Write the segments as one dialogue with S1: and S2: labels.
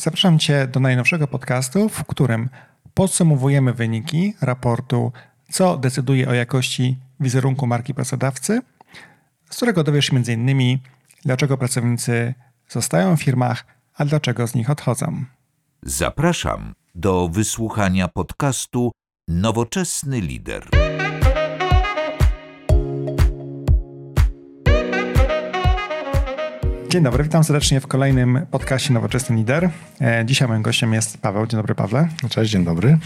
S1: Zapraszam Cię do najnowszego podcastu, w którym podsumowujemy wyniki raportu, co decyduje o jakości wizerunku marki pracodawcy, z którego dowiesz się m.in. dlaczego pracownicy zostają w firmach, a dlaczego z nich odchodzą.
S2: Zapraszam do wysłuchania podcastu Nowoczesny Lider.
S1: Dzień dobry, witam serdecznie w kolejnym podcaście Nowoczesny Lider. E, dzisiaj moim gościem jest Paweł. Dzień dobry, Pawle.
S3: Cześć, dzień dobry.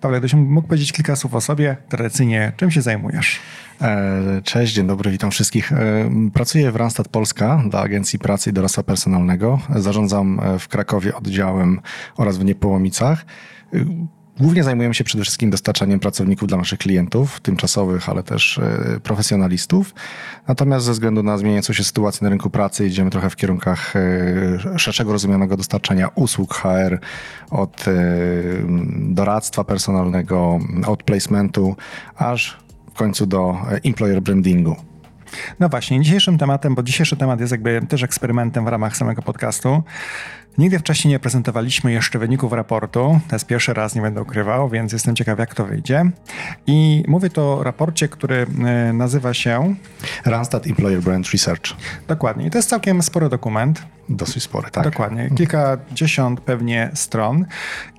S1: Paweł, gdybyś mógł powiedzieć kilka słów o sobie, tradycyjnie, czym się zajmujesz?
S3: E, cześć, dzień dobry, witam wszystkich. E, pracuję w Randstad Polska dla Agencji Pracy i Doradztwa Personalnego. Zarządzam w Krakowie oddziałem oraz w Niepołomicach. Głównie zajmujemy się przede wszystkim dostarczaniem pracowników dla naszych klientów, tymczasowych, ale też e, profesjonalistów. Natomiast ze względu na zmieniającą się sytuację na rynku pracy idziemy trochę w kierunkach e, szerszego rozumianego dostarczania usług HR od e, doradztwa personalnego, od placementu, aż w końcu do employer brandingu.
S1: No właśnie, dzisiejszym tematem, bo dzisiejszy temat jest jakby też eksperymentem w ramach samego podcastu. Nigdy wcześniej nie prezentowaliśmy jeszcze wyników raportu. To jest pierwszy raz, nie będę ukrywał, więc jestem ciekaw, jak to wyjdzie. I mówię to o raporcie, który e, nazywa się
S3: Randstad Employer Brand Research.
S1: Dokładnie. I to jest całkiem spory dokument.
S3: Dosyć spory, tak.
S1: Dokładnie. Kilkadziesiąt pewnie stron.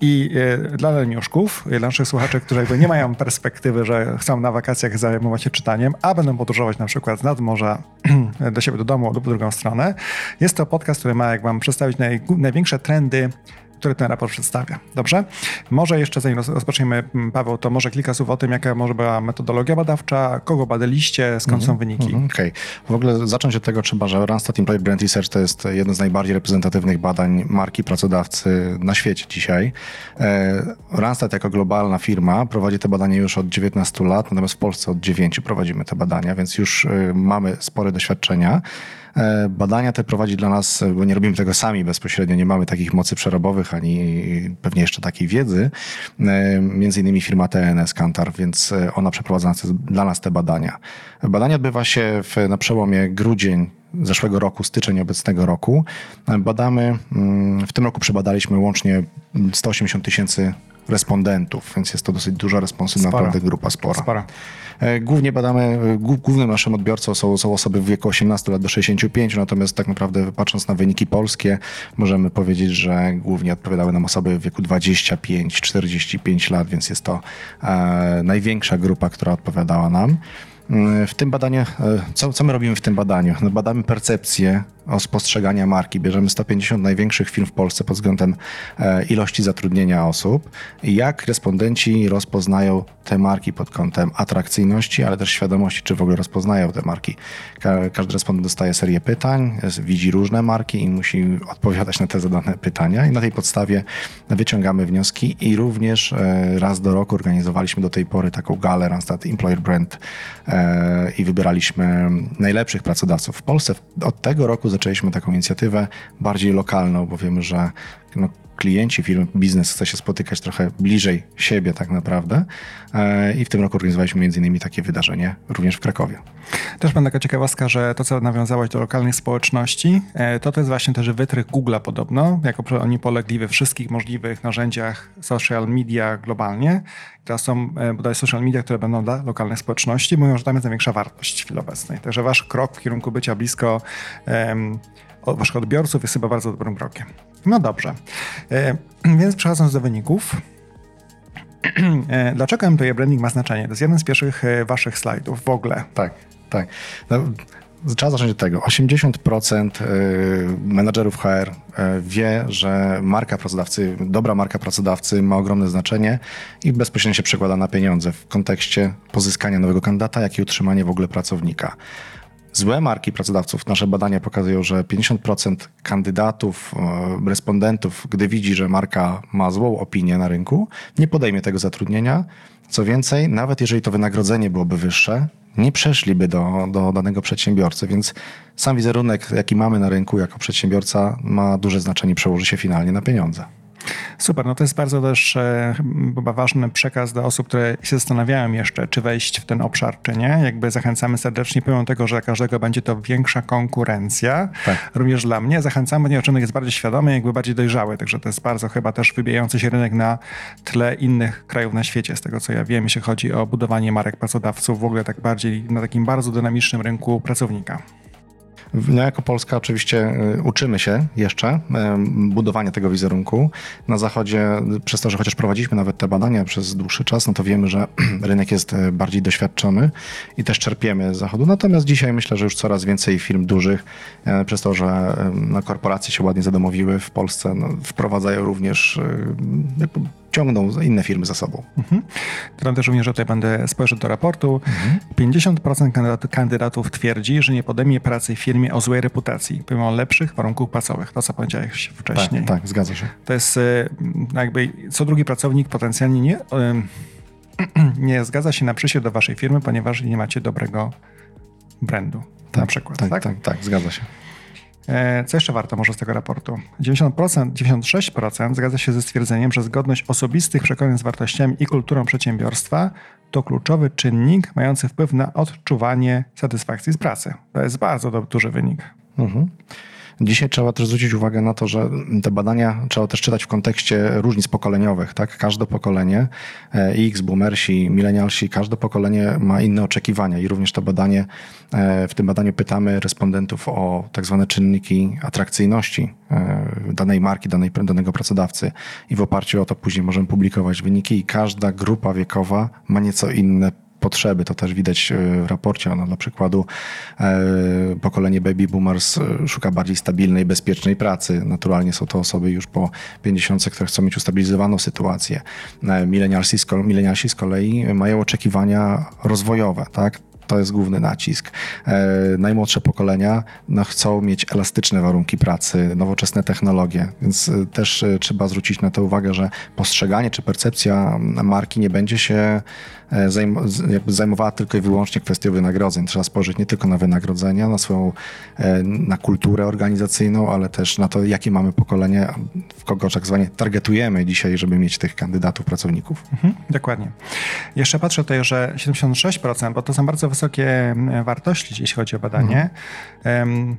S1: I y, dla leniuszków, dla naszych słuchaczy, którzy jakby nie mają perspektywy, że chcą na wakacjach zajmować się czytaniem, a będą podróżować na przykład z nadmorza do siebie do domu lub w drugą stronę, jest to podcast, który ma jak wam przedstawić naj, największe trendy który ten raport przedstawia. Dobrze? Może jeszcze zanim rozpoczniemy, Paweł, to może kilka słów o tym, jaka może była metodologia badawcza, kogo badaliście, skąd mm -hmm, są wyniki. Mm
S3: -hmm, Okej. Okay. W ogóle zacząć od tego trzeba, że Randstad Employer Brand Research to jest jedno z najbardziej reprezentatywnych badań marki pracodawcy na świecie dzisiaj. E, Randstad jako globalna firma prowadzi te badania już od 19 lat, natomiast w Polsce od 9 prowadzimy te badania, więc już e, mamy spore doświadczenia. E, badania te prowadzi dla nas, bo nie robimy tego sami bezpośrednio, nie mamy takich mocy przerobowych ani pewnie jeszcze takiej wiedzy, e, między innymi firma TNS Kantar, więc e, ona przeprowadza dla nas te badania. Badanie odbywa się w, na przełomie grudzień zeszłego roku, styczeń obecnego roku. Badamy, mm, w tym roku przebadaliśmy łącznie 180 tysięcy respondentów, więc jest to dosyć duża responsywna, naprawdę grupa spora. spora. E, głównie badamy, e, głównym naszym odbiorcą są, są osoby w wieku 18 lat do 65, natomiast tak naprawdę patrząc na wyniki polskie, możemy powiedzieć, że głównie odpowiadały nam osoby w wieku 25-45 lat, więc jest to e, największa grupa, która odpowiadała nam. Mm, w tym badaniu, e, co, co my robimy w tym badaniu? No badamy percepcję o spostrzegania marki. Bierzemy 150 największych firm w Polsce pod względem e, ilości zatrudnienia osób jak respondenci rozpoznają te marki pod kątem atrakcyjności, ale też świadomości, czy w ogóle rozpoznają te marki. Każdy respondent dostaje serię pytań, widzi różne marki i musi odpowiadać na te zadane pytania i na tej podstawie wyciągamy wnioski i również e, raz do roku organizowaliśmy do tej pory taką galę Randstad Employer Brand i wybieraliśmy najlepszych pracodawców w Polsce. Od tego roku zaczęliśmy taką inicjatywę bardziej lokalną, bo wiemy, że no, klienci firm, biznes chce się spotykać trochę bliżej siebie tak naprawdę e, i w tym roku organizowaliśmy między innymi takie wydarzenie również w Krakowie.
S1: Też mam taka ciekawostka, że to, co nawiązałeś do lokalnych społeczności, e, to to jest właśnie też wytrych Google'a podobno, jako oni polegli we wszystkich możliwych narzędziach social media globalnie. Teraz są e, bodaj social media, które będą dla lokalnych społeczności. Mówią, że tam jest największa wartość w chwili obecnej. Także wasz krok w kierunku bycia blisko um, waszych odbiorców jest chyba bardzo dobrym krokiem. No dobrze. E, więc przechodząc do wyników. E, dlaczego employer branding ma znaczenie? To jest jeden z pierwszych e, waszych slajdów w ogóle.
S3: Tak, tak. No, trzeba zacząć od tego. 80% menadżerów HR wie, że marka pracodawcy, dobra marka pracodawcy ma ogromne znaczenie i bezpośrednio się przekłada na pieniądze w kontekście pozyskania nowego kandydata, jak i utrzymania w ogóle pracownika. Złe marki pracodawców, nasze badania pokazują, że 50% kandydatów, e, respondentów, gdy widzi, że marka ma złą opinię na rynku, nie podejmie tego zatrudnienia. Co więcej, nawet jeżeli to wynagrodzenie byłoby wyższe, nie przeszliby do, do danego przedsiębiorcy, więc sam wizerunek, jaki mamy na rynku jako przedsiębiorca, ma duże znaczenie, przełoży się finalnie na pieniądze.
S1: Super, no to jest bardzo też e, chyba ważny przekaz do osób, które się zastanawiają jeszcze, czy wejść w ten obszar, czy nie. Jakby zachęcamy serdecznie, pomimo tego, że dla każdego będzie to większa konkurencja, tak. również dla mnie, zachęcamy, ponieważ rynek jest bardziej świadomy, jakby bardziej dojrzały, także to jest bardzo chyba też wybijający się rynek na tle innych krajów na świecie, z tego co ja wiem, jeśli chodzi o budowanie marek pracodawców, w ogóle tak bardziej na takim bardzo dynamicznym rynku pracownika.
S3: No, jako Polska oczywiście y, uczymy się jeszcze budowania tego wizerunku. Na Zachodzie, przez to, że chociaż prowadziliśmy nawet te badania przez dłuższy czas, no to wiemy, że rynek jest y, bardziej doświadczony i też czerpiemy z Zachodu. Natomiast dzisiaj myślę, że już coraz więcej firm dużych, przez to, że no, korporacje się ładnie zadomowiły w Polsce, no, wprowadzają również ciągną inne firmy za sobą. Mhm.
S1: Też również tutaj będę spojrzeć do raportu. Mhm. 50% kandydat, kandydatów twierdzi, że nie podejmie pracy w firmie o złej reputacji, pomimo lepszych warunków płacowych. To, co powiedziałeś wcześniej.
S3: Tak, tak, zgadza się.
S1: To jest y, jakby co drugi pracownik potencjalnie nie, nie zgadza się na przyjście do waszej firmy, ponieważ nie macie dobrego brandu. Tak, na przykład.
S3: Tak, tak, tak, tak, zgadza się.
S1: E, co jeszcze warto może z tego raportu? 90%, 96% zgadza się ze stwierdzeniem, że zgodność osobistych przekonań z wartościami i kulturą przedsiębiorstwa to kluczowy czynnik mający wpływ na odczuwanie satysfakcji z pracy. To jest bardzo duży wynik. Mhm.
S3: Dzisiaj trzeba też zwrócić uwagę na to, że te badania trzeba też czytać w kontekście różnic pokoleniowych. Tak? Każde pokolenie, e, X, boomersi, milenialsi, każde pokolenie ma inne oczekiwania i również to badanie, e, w tym badaniu pytamy respondentów o tak zwane czynniki atrakcyjności e, danej marki, danej, danego pracodawcy i w oparciu o to później możemy publikować wyniki i każda grupa wiekowa ma nieco inne potrzeby. To też widać e, w raporcie. No, dla przykładu e, pokolenie baby boomers e, szuka bardziej stabilnej, bezpiecznej pracy. Naturalnie są to osoby już po 50, które chcą mieć ustabilizowaną sytuację. Milenialsi z kolei mają oczekiwania rozwojowe. Tak? To jest główny nacisk. E, najmłodsze pokolenia no, chcą mieć elastyczne warunki pracy, nowoczesne technologie, więc e, też e, trzeba zwrócić na to uwagę, że postrzeganie czy percepcja marki nie będzie się zajmowała tylko i wyłącznie kwestią wynagrodzeń. Trzeba spojrzeć nie tylko na wynagrodzenia, na swoją, na kulturę organizacyjną, ale też na to, jakie mamy pokolenie, w kogo tak zwanie targetujemy dzisiaj, żeby mieć tych kandydatów, pracowników.
S1: Mhm, dokładnie. Jeszcze patrzę tutaj, że 76%, bo to są bardzo wysokie wartości, jeśli chodzi o badanie. Mhm.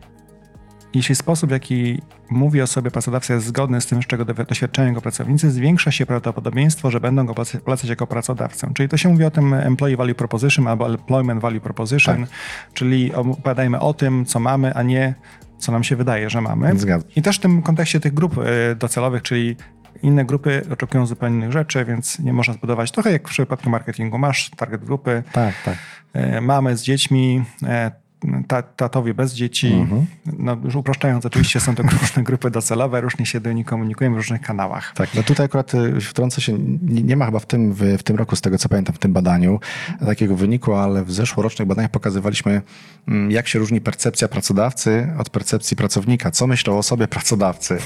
S1: Jeśli sposób, w jaki mówi o sobie pracodawca jest zgodny z tym, z czego doświadczają jego pracownicy, zwiększa się prawdopodobieństwo, że będą go polecać jako pracodawcę. Czyli to się mówi o tym Employee Value Proposition albo Employment Value Proposition, tak. czyli opowiadajmy o tym, co mamy, a nie co nam się wydaje, że mamy.
S3: Zgadzam.
S1: I też w tym kontekście tych grup e, docelowych, czyli inne grupy oczekują zupełnie innych rzeczy, więc nie można zbudować trochę jak w przypadku marketingu. Masz target grupy,
S3: tak, tak.
S1: E, mamy z dziećmi, e, tatowie bez dzieci. Mhm. No, już upraszczając, oczywiście są to różne grupy docelowe, różnie się do nich komunikujemy w różnych kanałach.
S3: Tak, no tutaj akurat y, wtrącę się, nie, ma chyba w tym, w, w, tym roku, z tego co pamiętam, w tym badaniu takiego wyniku, ale w zeszłorocznych badaniach pokazywaliśmy, mm, jak się różni percepcja pracodawcy od percepcji pracownika. Co myślą o sobie pracodawcy?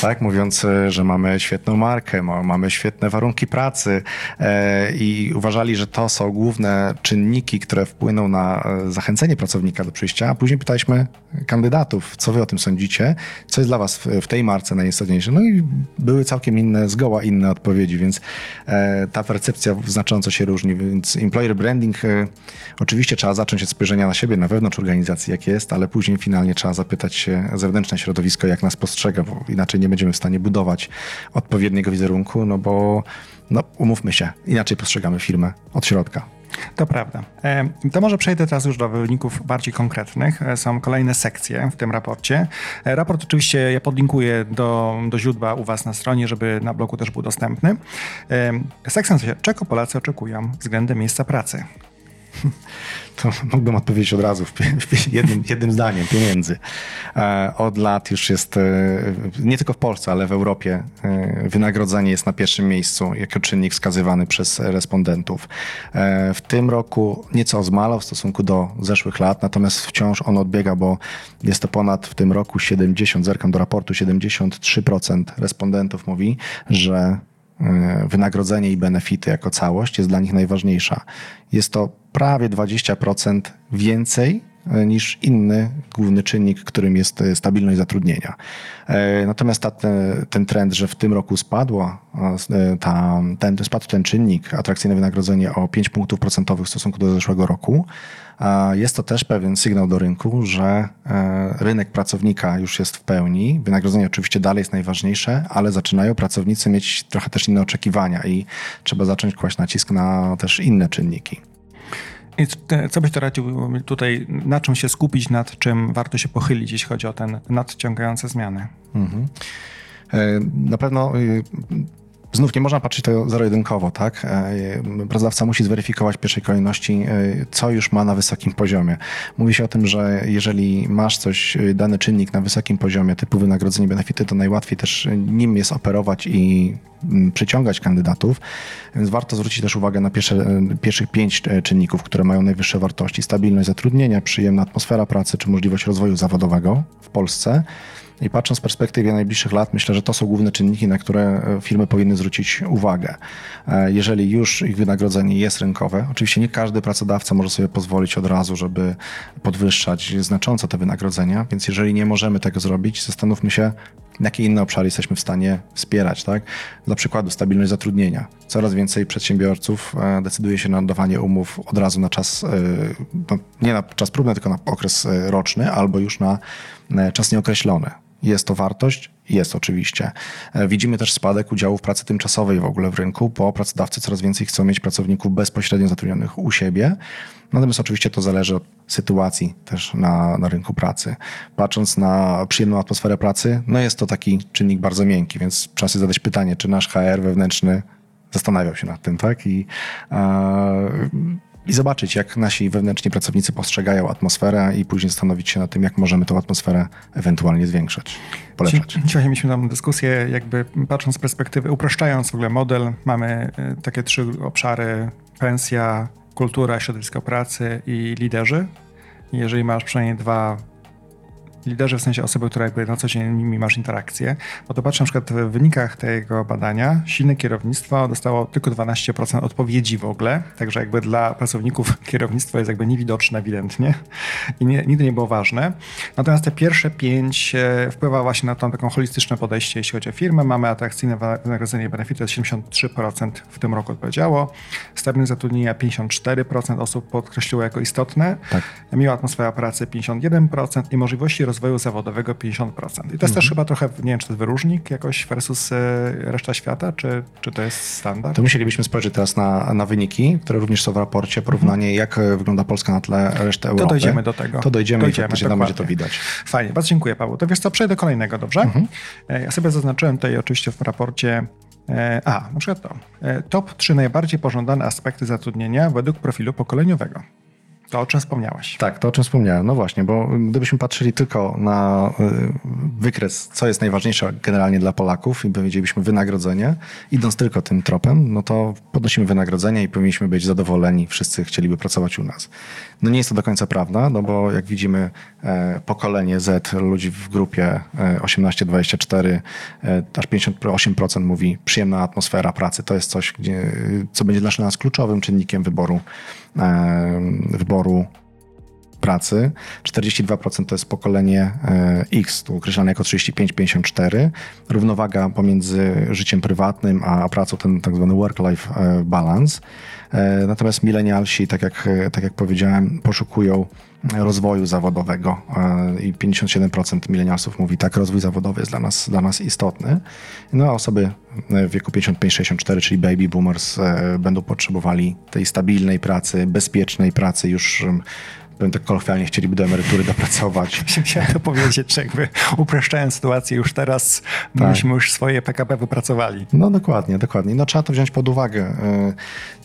S3: Tak, mówiąc, y, że mamy świetną markę, mamy świetne warunki pracy e, i uważali, że to są główne czynniki, które wpłyną na e, zachęcenie pracownika do przyjścia, a później pytaliśmy kandydatów, co wy o tym sądzicie, co jest dla was w, w tej marce najistotniejsze. No i były całkiem inne, zgoła inne odpowiedzi, więc e, ta percepcja znacząco się różni, więc employer branding e, oczywiście trzeba zacząć od spojrzenia na siebie, na wewnątrz organizacji, jak jest, ale później finalnie trzeba zapytać się zewnętrzne środowisko, jak nas postrzega, bo inaczej nie będziemy w stanie budować odpowiedniego wizerunku, no bo no, umówmy się, inaczej postrzegamy firmę od środka.
S1: To prawda. E, to może przejdę teraz już do wyników bardziej konkretnych. E, są kolejne sekcje w tym raporcie. E, raport oczywiście ja podlinkuję do, do źródła u Was na stronie, żeby na blogu też był dostępny. Sekcja Czego Polacy oczekują względem miejsca pracy?
S3: to mógłbym odpowiedzieć od razu jednym, jednym zdaniem, pieniędzy. E, od lat już jest, e, nie tylko w Polsce, ale w Europie, e, wynagrodzenie jest na pierwszym miejscu jako czynnik wskazywany przez respondentów. W tym roku nieco zmalał w stosunku do zeszłych lat, natomiast wciąż on odbiega, bo jest to ponad w tym roku 70, zerkam do raportu, 73% respondentów mówi, że wynagrodzenie i benefity jako całość jest dla nich najważniejsza. Jest to prawie 20% więcej niż inny główny czynnik, którym jest stabilność zatrudnienia. Natomiast ta, ten trend, że w tym roku spadła, ta, ten, spadł ten czynnik, atrakcyjne wynagrodzenie o 5 punktów procentowych w stosunku do zeszłego roku, jest to też pewien sygnał do rynku, że e, rynek pracownika już jest w pełni. Wynagrodzenie oczywiście dalej jest najważniejsze, ale zaczynają pracownicy mieć trochę też inne oczekiwania i trzeba zacząć kłaść nacisk na też inne czynniki.
S1: I co byś to radził tutaj, na czym się skupić, nad czym warto się pochylić, jeśli chodzi o te nadciągające zmiany? Mhm.
S3: E, na pewno y, Znów nie można patrzeć to zero-jedynkowo, tak? E, pracodawca musi zweryfikować w pierwszej kolejności, e, co już ma na wysokim poziomie. Mówi się o tym, że jeżeli masz coś, e, dany czynnik na wysokim poziomie, typu wynagrodzenie, benefity, to najłatwiej też nim jest operować i mm, przyciągać kandydatów, więc warto zwrócić też uwagę na pierwsze, pierwszych pięć czynników, które mają najwyższe wartości. Stabilność zatrudnienia, przyjemna atmosfera pracy, czy możliwość rozwoju zawodowego w Polsce. I patrząc z perspektywy najbliższych lat, myślę, że to są główne czynniki, na które e, firmy powinny zwrócić uwagę. E, jeżeli już ich wynagrodzenie jest rynkowe, oczywiście nie każdy pracodawca może sobie pozwolić od razu, żeby podwyższać znacząco te wynagrodzenia, więc jeżeli nie możemy tego zrobić, zastanówmy się, jakie inne obszary jesteśmy w stanie wspierać. Tak? Dla przykładu stabilność zatrudnienia. Coraz więcej przedsiębiorców e, decyduje się na oddawanie umów od razu na czas, no, nie na czas próbny, tylko na okres roczny albo już na czas nieokreślony. Jest to wartość? Jest oczywiście. E, widzimy też spadek udziału w pracy tymczasowej w ogóle w rynku, bo pracodawcy coraz więcej chcą mieć pracowników bezpośrednio zatrudnionych u siebie. Natomiast oczywiście to zależy od sytuacji też na, na rynku pracy. Patrząc na przyjemną atmosferę pracy, no jest to taki czynnik bardzo miękki, więc trzeba sobie zadać pytanie, czy nasz HR wewnętrzny zastanawiał się nad tym, tak? I e, i zobaczyć, jak nasi wewnętrzni pracownicy postrzegają atmosferę i później zastanowić się nad tym, jak możemy tę atmosferę ewentualnie zwiększać, polepszać.
S1: Dzisiaj mieliśmy tam dyskusję, jakby patrząc z perspektywy, upraszczając w ogóle model, mamy y, takie trzy obszary, pensja, kultura, środowisko pracy i liderzy. Jeżeli masz przynajmniej dwa liderzy, w sensie osoby, które jakby na co dzień nimi masz interakcję, bo to patrzę na przykład w wynikach tego badania, silne kierownictwo dostało tylko 12% odpowiedzi w ogóle, także jakby dla pracowników kierownictwo jest jakby niewidoczne ewidentnie i nie, nigdy nie było ważne. Natomiast te pierwsze pięć e, wpływa właśnie na to taką holistyczne podejście, jeśli chodzi o firmę. Mamy atrakcyjne wynagrodzenie i benefity, 73% w tym roku odpowiedziało, stabilność zatrudnienia 54% osób podkreśliło jako istotne, tak. miła atmosfera pracy 51% i możliwości rozwoju zawodowego 50%. I to jest mhm. też chyba trochę, nie wiem, czy to jest wyróżnik jakoś versus e, reszta świata, czy, czy to jest standard?
S3: To musielibyśmy spojrzeć teraz na, na wyniki, które również są w raporcie, porównanie mhm. jak e, wygląda Polska na tle reszty Europy.
S1: To dojdziemy do tego.
S3: To dojdziemy, dojdziemy i tam będzie to widać.
S1: Fajnie, bardzo dziękuję Paweł. To wiesz co, przejdę do kolejnego, dobrze? Mhm. E, ja sobie zaznaczyłem tutaj oczywiście w raporcie a, na przykład to. Top 3 najbardziej pożądane aspekty zatrudnienia według profilu pokoleniowego. To, o czym wspomniałeś.
S3: Tak, to o czym wspomniałem. No właśnie, bo gdybyśmy patrzyli tylko na y, wykres, co jest najważniejsze generalnie dla Polaków i powiedzielibyśmy wynagrodzenie, idąc tylko tym tropem, no to podnosimy wynagrodzenie i powinniśmy być zadowoleni. Wszyscy chcieliby pracować u nas. No nie jest to do końca prawda, no bo jak widzimy e, pokolenie Z, ludzi w grupie 18-24, e, e, aż 58% mówi przyjemna atmosfera pracy. To jest coś, gdzie, co będzie dla nas kluczowym czynnikiem wyboru wyboru pracy. 42% to jest pokolenie X, tu określane jako 35-54. Równowaga pomiędzy życiem prywatnym a pracą, ten tak zwany work-life balance. E, natomiast milenialsi, tak jak, tak jak powiedziałem, poszukują rozwoju zawodowego e, i 57% milenialsów mówi tak, rozwój zawodowy jest dla nas, dla nas istotny. No a osoby w wieku 55-64, czyli baby boomers, e, będą potrzebowali tej stabilnej pracy, bezpiecznej pracy już powiem tak kolokwialnie, chcieliby do emerytury dopracować.
S1: Chciałem to powiedzieć, że jakby upraszczając sytuację już teraz, tak. myśmy już swoje PKP wypracowali.
S3: No dokładnie, dokładnie. No trzeba to wziąć pod uwagę.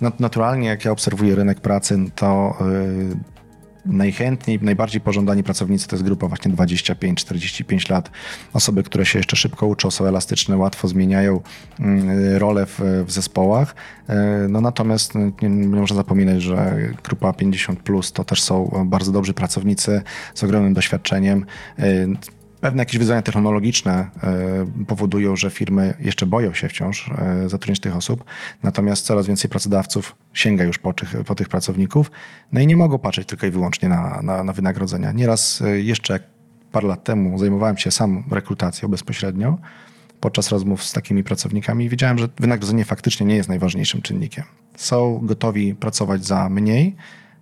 S3: Y, naturalnie, jak ja obserwuję rynek pracy, to y, najchętniej, najbardziej pożądani pracownicy to jest grupa właśnie 25-45 lat. Osoby, które się jeszcze szybko uczą, są elastyczne, łatwo zmieniają mm, rolę w, w zespołach. E, no natomiast no, nie, nie można zapominać, że grupa 50 plus to też są bardzo dobrzy pracownicy z ogromnym doświadczeniem. Pewne jakieś wyzwania technologiczne e, powodują, że firmy jeszcze boją się wciąż e, zatrudnić tych osób, natomiast coraz więcej pracodawców sięga już po tych, po tych pracowników, no i nie mogą patrzeć tylko i wyłącznie na, na, na wynagrodzenia. Nieraz e, jeszcze parę lat temu zajmowałem się sam rekrutacją bezpośrednio podczas rozmów z takimi pracownikami i wiedziałem, że wynagrodzenie faktycznie nie jest najważniejszym czynnikiem. Są gotowi pracować za mniej,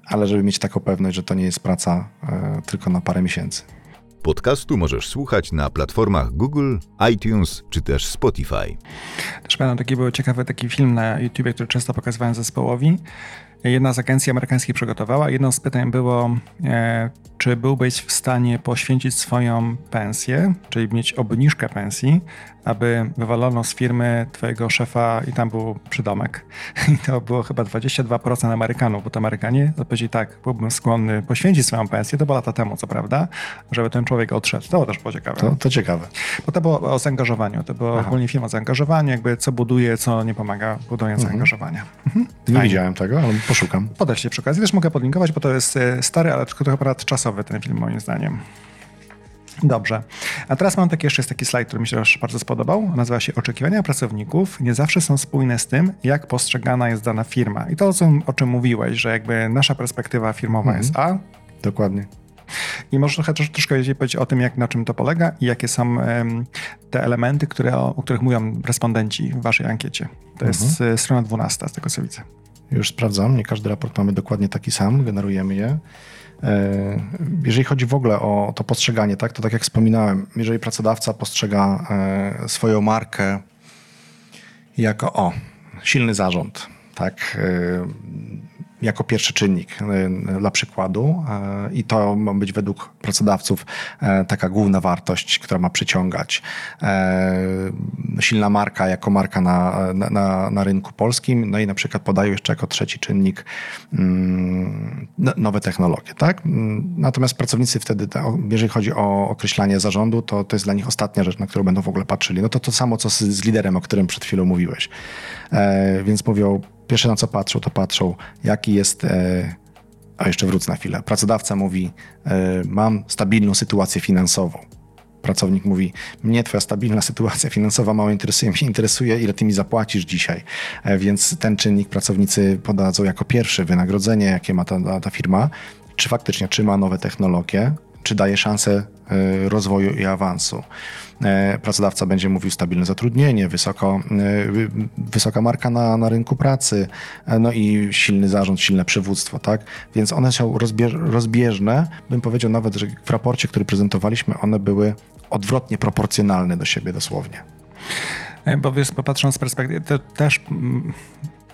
S3: ale żeby mieć taką pewność, że to nie jest praca tylko na parę miesięcy.
S2: Podcastu możesz słuchać na platformach Google, iTunes czy też Spotify.
S1: Też pamiętam, taki był ciekawy taki film na YouTube, który często pokazywałem zespołowi. Jedna z agencji amerykańskich przygotowała. Jedno z pytań było, e, czy byłbyś w stanie poświęcić swoją pensję, czyli mieć obniżkę pensji, aby wywalono z firmy twojego szefa i tam był przydomek. I to było chyba 22% Amerykanów, bo to Amerykanie odpowiedzieli tak, byłbym skłonny poświęcić swoją pensję, to było lata temu, co prawda, żeby ten człowiek odszedł. To też było ciekawe.
S3: To, to ciekawe.
S1: Bo to było o zaangażowaniu, to było Aha. ogólnie film o zaangażowaniu, jakby co buduje, co nie pomaga budowania mhm. zaangażowania.
S3: Mhm. Nie widziałem tego, ale poszukam.
S1: Podeślę przy okazji, też mogę podlinkować, bo to jest e, stary, ale trochę aparat czasowy ten film moim zdaniem. Dobrze. A teraz mam taki, jeszcze jest taki slajd, który mi się bardzo spodobał. Nazywa się Oczekiwania pracowników nie zawsze są spójne z tym, jak postrzegana jest dana firma. I to, o czym mówiłeś, że jakby nasza perspektywa firmowa mhm. jest A.
S3: Dokładnie.
S1: I może trochę troszkę powiedzieć o tym, jak, na czym to polega i jakie są um, te elementy, które, o, o, których mówią respondenci w waszej ankiecie. To mhm. jest e, strona 12 z tego co widzę.
S3: Już sprawdzam, nie każdy raport mamy dokładnie taki sam, generujemy je. E, jeżeli chodzi w ogóle o to postrzeganie, tak, to tak jak wspominałem, jeżeli pracodawca postrzega e, swoją markę jako o, silny zarząd, tak, jako pierwszy czynnik e, dla przykładu e, i to ma być według pracodawców e, taka główna wartość, która ma przyciągać. Silna marka jako marka na, na, na rynku polskim, no i na przykład podają jeszcze jako trzeci czynnik mm, nowe technologie. Tak? Natomiast pracownicy wtedy, jeżeli chodzi o określanie zarządu, to, to jest dla nich ostatnia rzecz, na którą będą w ogóle patrzyli. No to to samo, co z liderem, o którym przed chwilą mówiłeś. Więc mówią, pierwsze na co patrzą, to patrzą, jaki jest. E, a jeszcze wrócę na chwilę. Pracodawca mówi: e, Mam stabilną sytuację finansową. Pracownik mówi: Mnie twoja stabilna sytuacja finansowa mało interesuje, mnie interesuje, ile ty mi zapłacisz dzisiaj. E, więc ten czynnik pracownicy podadzą jako pierwszy wynagrodzenie, jakie ma ta, ta firma, czy faktycznie, czy ma nowe technologie, czy daje szansę rozwoju i awansu. E, pracodawca będzie mówił stabilne zatrudnienie, wysoko, e, wysoka marka na, na rynku pracy, e, no i silny zarząd, silne przywództwo, tak? Więc one są rozbieżne, bym powiedział nawet, że w raporcie, który prezentowaliśmy, one były odwrotnie proporcjonalne do siebie dosłownie.
S1: Bo wiesz, popatrząc z perspektywy, to też mm,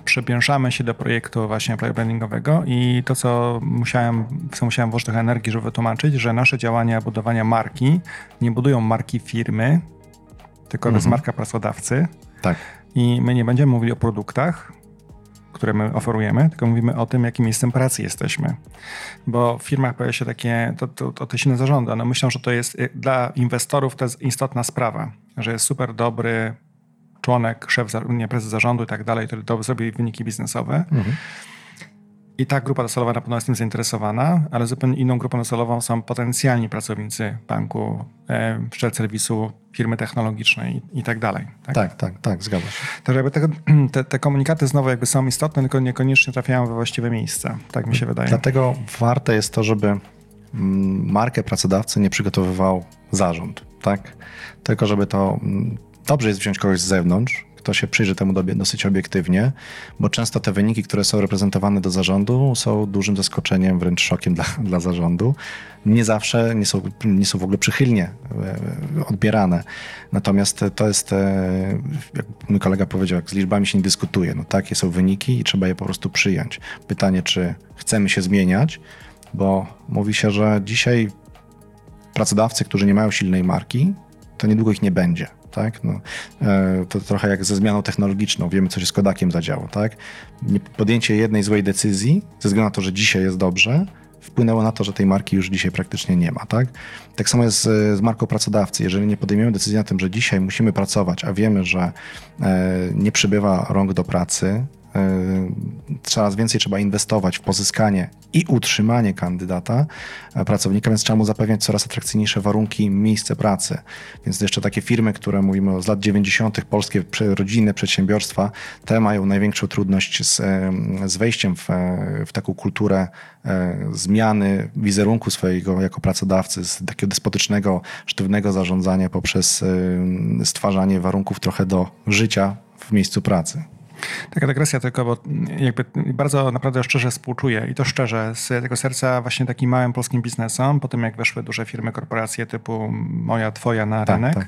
S1: przypięszamy się do projektu właśnie employer brandingowego i to, co musiałem, co musiałem włożyć trochę energii, żeby wytłumaczyć, że nasze działania budowania marki nie budują marki firmy, tylko mhm. to jest mhm. marka pracodawcy.
S3: Tak.
S1: I my nie będziemy mówili o produktach, które my oferujemy, tylko mówimy o tym, jakim miejscem pracy jesteśmy. Bo w firmach pojawia się takie, to, to, to te silne zarządy, one myślą, że to jest y, dla inwestorów to jest istotna sprawa, że jest super dobry członek, szef, nie, prezes zarządu i tak dalej, który to zrobi wyniki biznesowe. Mhm. I ta grupa docelowa na pewno jest tym zainteresowana, ale zupełnie inną grupą docelową są potencjalni pracownicy banku, e, serwisu, firmy technologicznej i, i tak dalej.
S3: Tak? tak, tak, tak, zgadza się.
S1: Także jakby te, te, te, komunikaty znowu jakby są istotne, tylko niekoniecznie trafiają we właściwe miejsca. Tak mi się wydaje.
S3: Dlatego warte jest to, żeby mm, markę pracodawcy nie przygotowywał zarząd, tak? Tylko żeby to mm, dobrze jest wziąć kogoś z zewnątrz, kto się przyjrzy temu dosyć obiektywnie, bo często te wyniki, które są reprezentowane do zarządu, są dużym zaskoczeniem, wręcz szokiem dla, dla zarządu. Nie zawsze nie są, nie są w ogóle przychylnie e, odbierane. Natomiast to jest, e, jak mój kolega powiedział, jak z liczbami się nie dyskutuje. No takie są wyniki i trzeba je po prostu przyjąć. Pytanie, czy chcemy się zmieniać, bo mówi się, że dzisiaj pracodawcy, którzy nie mają silnej marki, to niedługo ich nie będzie tak? No, e, to trochę jak ze zmianą technologiczną, wiemy, co się z Kodakiem zadziało, tak? Podjęcie jednej złej decyzji, ze względu na to, że dzisiaj jest dobrze, wpłynęło na to, że tej marki już dzisiaj praktycznie nie ma, tak? Tak samo jest z, z marką pracodawcy. Jeżeli nie podejmiemy decyzji na tym, że dzisiaj musimy pracować, a wiemy, że e, nie przybywa rąk do pracy, coraz więcej trzeba inwestować w pozyskanie i utrzymanie kandydata, pracownika, więc trzeba mu zapewniać coraz atrakcyjniejsze warunki, miejsce pracy. Więc jeszcze takie firmy, które mówimy z lat 90., polskie rodzinne przedsiębiorstwa, te mają największą trudność z, z wejściem w, w taką kulturę e, zmiany wizerunku swojego jako pracodawcy, z takiego despotycznego, sztywnego zarządzania poprzez stwarzanie warunków trochę do życia w miejscu pracy.
S1: Taka dygresja tylko, bo jakby bardzo naprawdę szczerze współczuję i to szczerze z tego serca właśnie takim małym polskim biznesom, po tym jak weszły duże firmy, korporacje typu moja, twoja na tak, rynek, tak.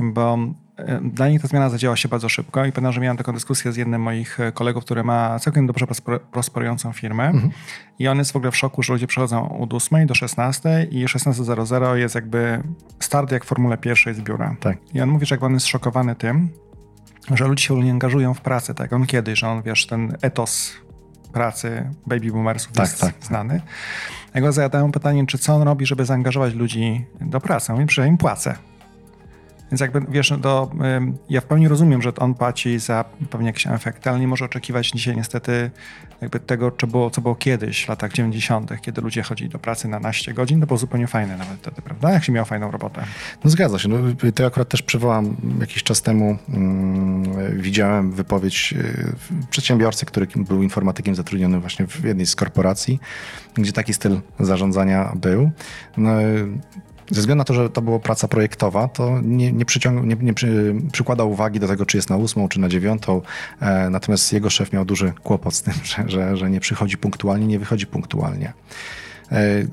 S1: bo e, dla nich ta zmiana zadziała się bardzo szybko i pamiętam, że miałem taką dyskusję z jednym moich kolegów, który ma całkiem dobrze prosperującą firmę mhm. i on jest w ogóle w szoku, że ludzie przychodzą od 8 do 16 i 16.00 jest jakby start jak w Formule pierwszej z biura. Tak. I on mówi, że jak on jest szokowany tym, że ludzie się nie angażują w pracę, tak on kiedyś, że on, wiesz, ten etos pracy baby boomersów tak, jest tak. znany. Ja go zadałem pytanie, czy co on robi, żeby zaangażować ludzi do pracy. On mówi, że im płacę. Więc jakby, wiesz, no to ja w pełni rozumiem, że on płaci za pewnie jakieś efekty, ale nie może oczekiwać dzisiaj niestety jakby tego, co było, co było kiedyś, w latach 90., kiedy ludzie chodzili do pracy na naście godzin, to było zupełnie fajne nawet wtedy, prawda? Jak się miał fajną robotę.
S3: No zgadza się. No, to akurat też przywołam jakiś czas temu, hmm, widziałem wypowiedź y, przedsiębiorcy, który był informatykiem zatrudniony właśnie w jednej z korporacji, gdzie taki styl zarządzania był. No, ze względu na to, że to była praca projektowa, to nie, nie, nie, nie przy, przykładał uwagi do tego, czy jest na ósmą, czy na dziewiątą. E, natomiast jego szef miał duży kłopot z tym, że, że, że nie przychodzi punktualnie, nie wychodzi punktualnie. E,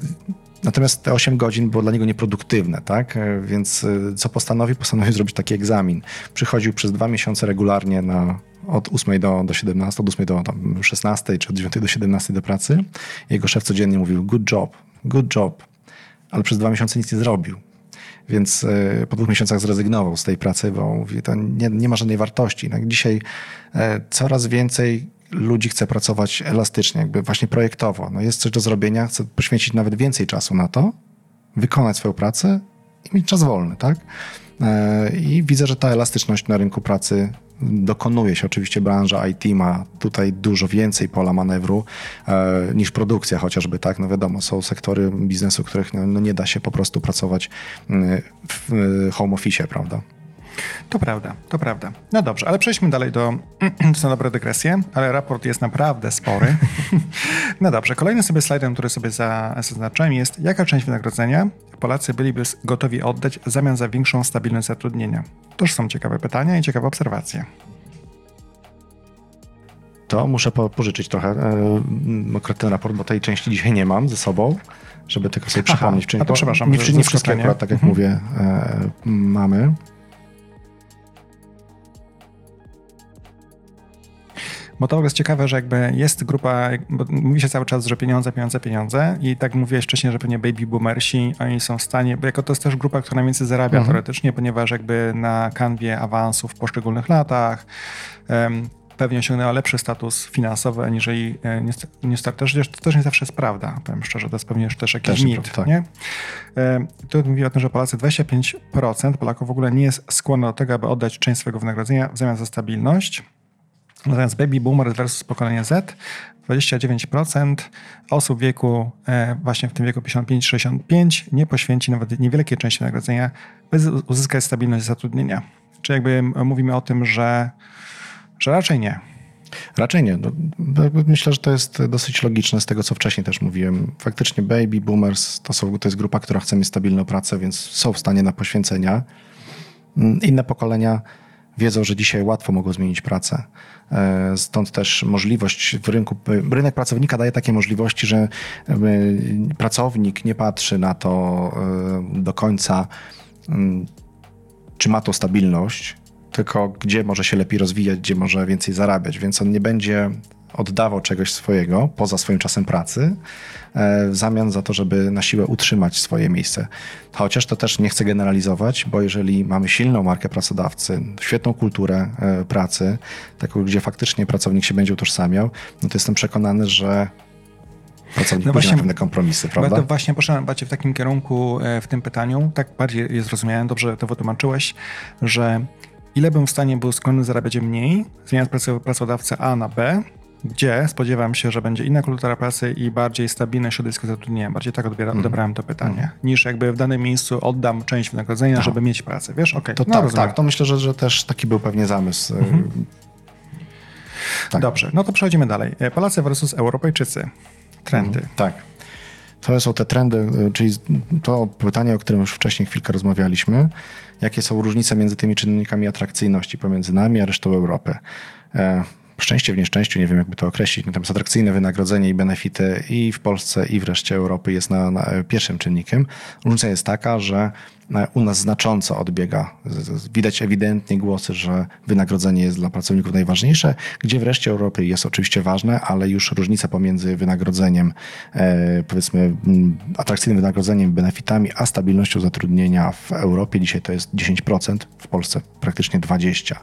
S3: Natomiast te 8 godzin było dla niego nieproduktywne, tak? E, więc e, co postanowił? Postanowił zrobić taki egzamin. Przychodził przez dwa miesiące regularnie na od 8 do, do 17, od 8 do tam 16, czy od 9 do 17 do pracy. Jego szef codziennie mówił good job, good job, ale przez dwa miesiące nic nie zrobił. Więc e, po dwóch miesiącach zrezygnował z tej pracy, bo mówi, to nie, nie ma żadnej wartości. Tak? Dzisiaj e, coraz więcej ludzi chce pracować elastycznie, jakby właśnie projektowo. No jest coś do zrobienia, chce poświęcić nawet więcej czasu na to, wykonać swoją pracę i mieć czas wolny, tak? E, I widzę, że ta elastyczność na rynku pracy dokonuje się. Oczywiście branża IT ma tutaj dużo więcej pola manewru e, niż produkcja chociażby, tak? No wiadomo, są sektory biznesu, których no, no nie da się po prostu pracować mm, w home office, prawda?
S1: To prawda, to prawda. No dobrze, ale przejdźmy dalej do. To są dobre dygresje, ale raport jest naprawdę spory. no dobrze, kolejnym sobie slajdem, który sobie zaznaczyłem, jest jaka część wynagrodzenia Polacy byliby gotowi oddać w zamian za większą stabilność zatrudnienia. Toż są ciekawe pytania i ciekawe obserwacje.
S3: To muszę pożyczyć trochę e, ten raport, bo tej części dzisiaj nie mam ze sobą, żeby tylko sobie Aha, przypomnieć.
S1: Czyli a to przepraszam,
S3: nie, nie wszystkie akurat, tak jak mhm. mówię, e, mamy.
S1: Bo to jest ciekawe, że jakby jest grupa, bo mówi się cały czas, że pieniądze, pieniądze, pieniądze i tak mówiłeś wcześniej, że pewnie baby boomersi, oni są w stanie, bo jako to jest też grupa, która najwięcej zarabia mhm. teoretycznie, ponieważ jakby na kanwie awansów w poszczególnych latach um, pewnie osiągnęła lepszy status finansowy, aniżeli e, też, to też nie zawsze jest prawda, powiem szczerze, to jest pewnie też jakiś też mit, tak. nie? Tu mówi o tym, że Polacy 25% Polaków w ogóle nie jest skłonny do tego, aby oddać część swojego wynagrodzenia w zamian za stabilność, Natomiast baby boomer versus pokolenie Z, 29% osób w wieku, e, właśnie w tym wieku 55-65 nie poświęci nawet niewielkiej części nagrodzenia, by uzyskać stabilność zatrudnienia. Czy jakby mówimy o tym, że, że raczej nie.
S3: Raczej nie. No, myślę, że to jest dosyć logiczne z tego, co wcześniej też mówiłem. Faktycznie baby boomers to, są, to jest grupa, która chce mieć stabilną pracę, więc są w stanie na poświęcenia. Inne pokolenia wiedzą, że dzisiaj łatwo mogą zmienić pracę. E, stąd też możliwość w rynku, rynek pracownika daje takie możliwości, że e, pracownik nie patrzy na to e, do końca, czy ma to stabilność, tylko gdzie może się lepiej rozwijać, gdzie może więcej zarabiać, więc on nie będzie oddawał czegoś swojego poza swoim czasem pracy w zamian za to, żeby na siłę utrzymać swoje miejsce. Chociaż to też nie chcę generalizować, bo jeżeli mamy silną markę pracodawcy, świetną kulturę pracy, taką, gdzie faktycznie pracownik się będzie utożsamiał, no to jestem przekonany, że pracownik no właśnie, pewne kompromisy, prawda?
S1: To właśnie poszedłem bardziej w takim kierunku w tym pytaniu, tak bardziej je zrozumiałem, dobrze to wytłumaczyłeś, że ile bym w stanie był skłonny zarabiać mniej, zmieniając pracodawcę A na B, gdzie spodziewam się, że będzie inna kultura pracy i bardziej stabilne środowisko zatrudnienia. Bardziej tak odbiera, mm. odebrałem to pytanie, mm. niż jakby w danym miejscu oddam część wynagrodzenia, no. żeby mieć pracę. Wiesz, okej.
S3: Okay. To no, tak, tak, to myślę, że, że też taki był pewnie zamysł. Mhm.
S1: Tak. Dobrze, no to przechodzimy dalej. E, Polacy versus Europejczycy. Trendy. Mhm.
S3: Tak. To są te trendy, e, czyli to pytanie, o którym już wcześniej chwilkę rozmawialiśmy. Jakie są różnice między tymi czynnikami atrakcyjności pomiędzy nami a resztą Europy? E, szczęście w nieszczęściu, nie wiem jakby to określić, natomiast atrakcyjne wynagrodzenie i benefity i w Polsce i w reszcie Europy jest na, na pierwszym czynnikiem. Różnica jest taka, że e, u nas znacząco odbiega. Widać ewidentnie głosy, że wynagrodzenie jest dla pracowników najważniejsze, gdzie w reszcie Europy jest oczywiście ważne, ale już różnica pomiędzy wynagrodzeniem, e, powiedzmy atrakcyjnym wynagrodzeniem, benefitami, a stabilnością zatrudnienia w Europie dzisiaj to jest 10%, w Polsce praktycznie 20%.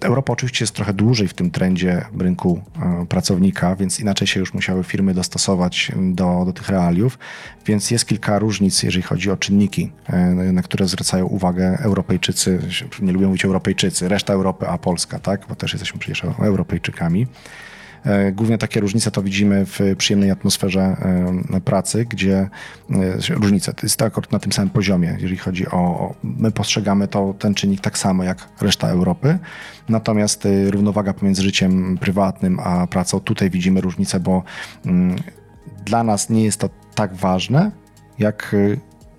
S3: Europa oczywiście jest trochę dłużej w tym trendzie rynku e, pracownika, więc inaczej się już musiały firmy dostosować do, do tych realiów, więc jest kilka różnic, jeżeli chodzi o czynniki, e, na które zwracają uwagę Europejczycy, nie lubią mówić Europejczycy, reszta Europy, a Polska, tak, bo też jesteśmy przecież Europejczykami. E, głównie takie różnice to widzimy w przyjemnej atmosferze e, pracy, gdzie e, różnice to jest akurat na tym samym poziomie, jeżeli chodzi o. My postrzegamy to ten czynnik tak samo jak reszta Europy. Natomiast równowaga pomiędzy życiem prywatnym a pracą, tutaj widzimy różnicę, bo mm, dla nas nie jest to tak ważne, jak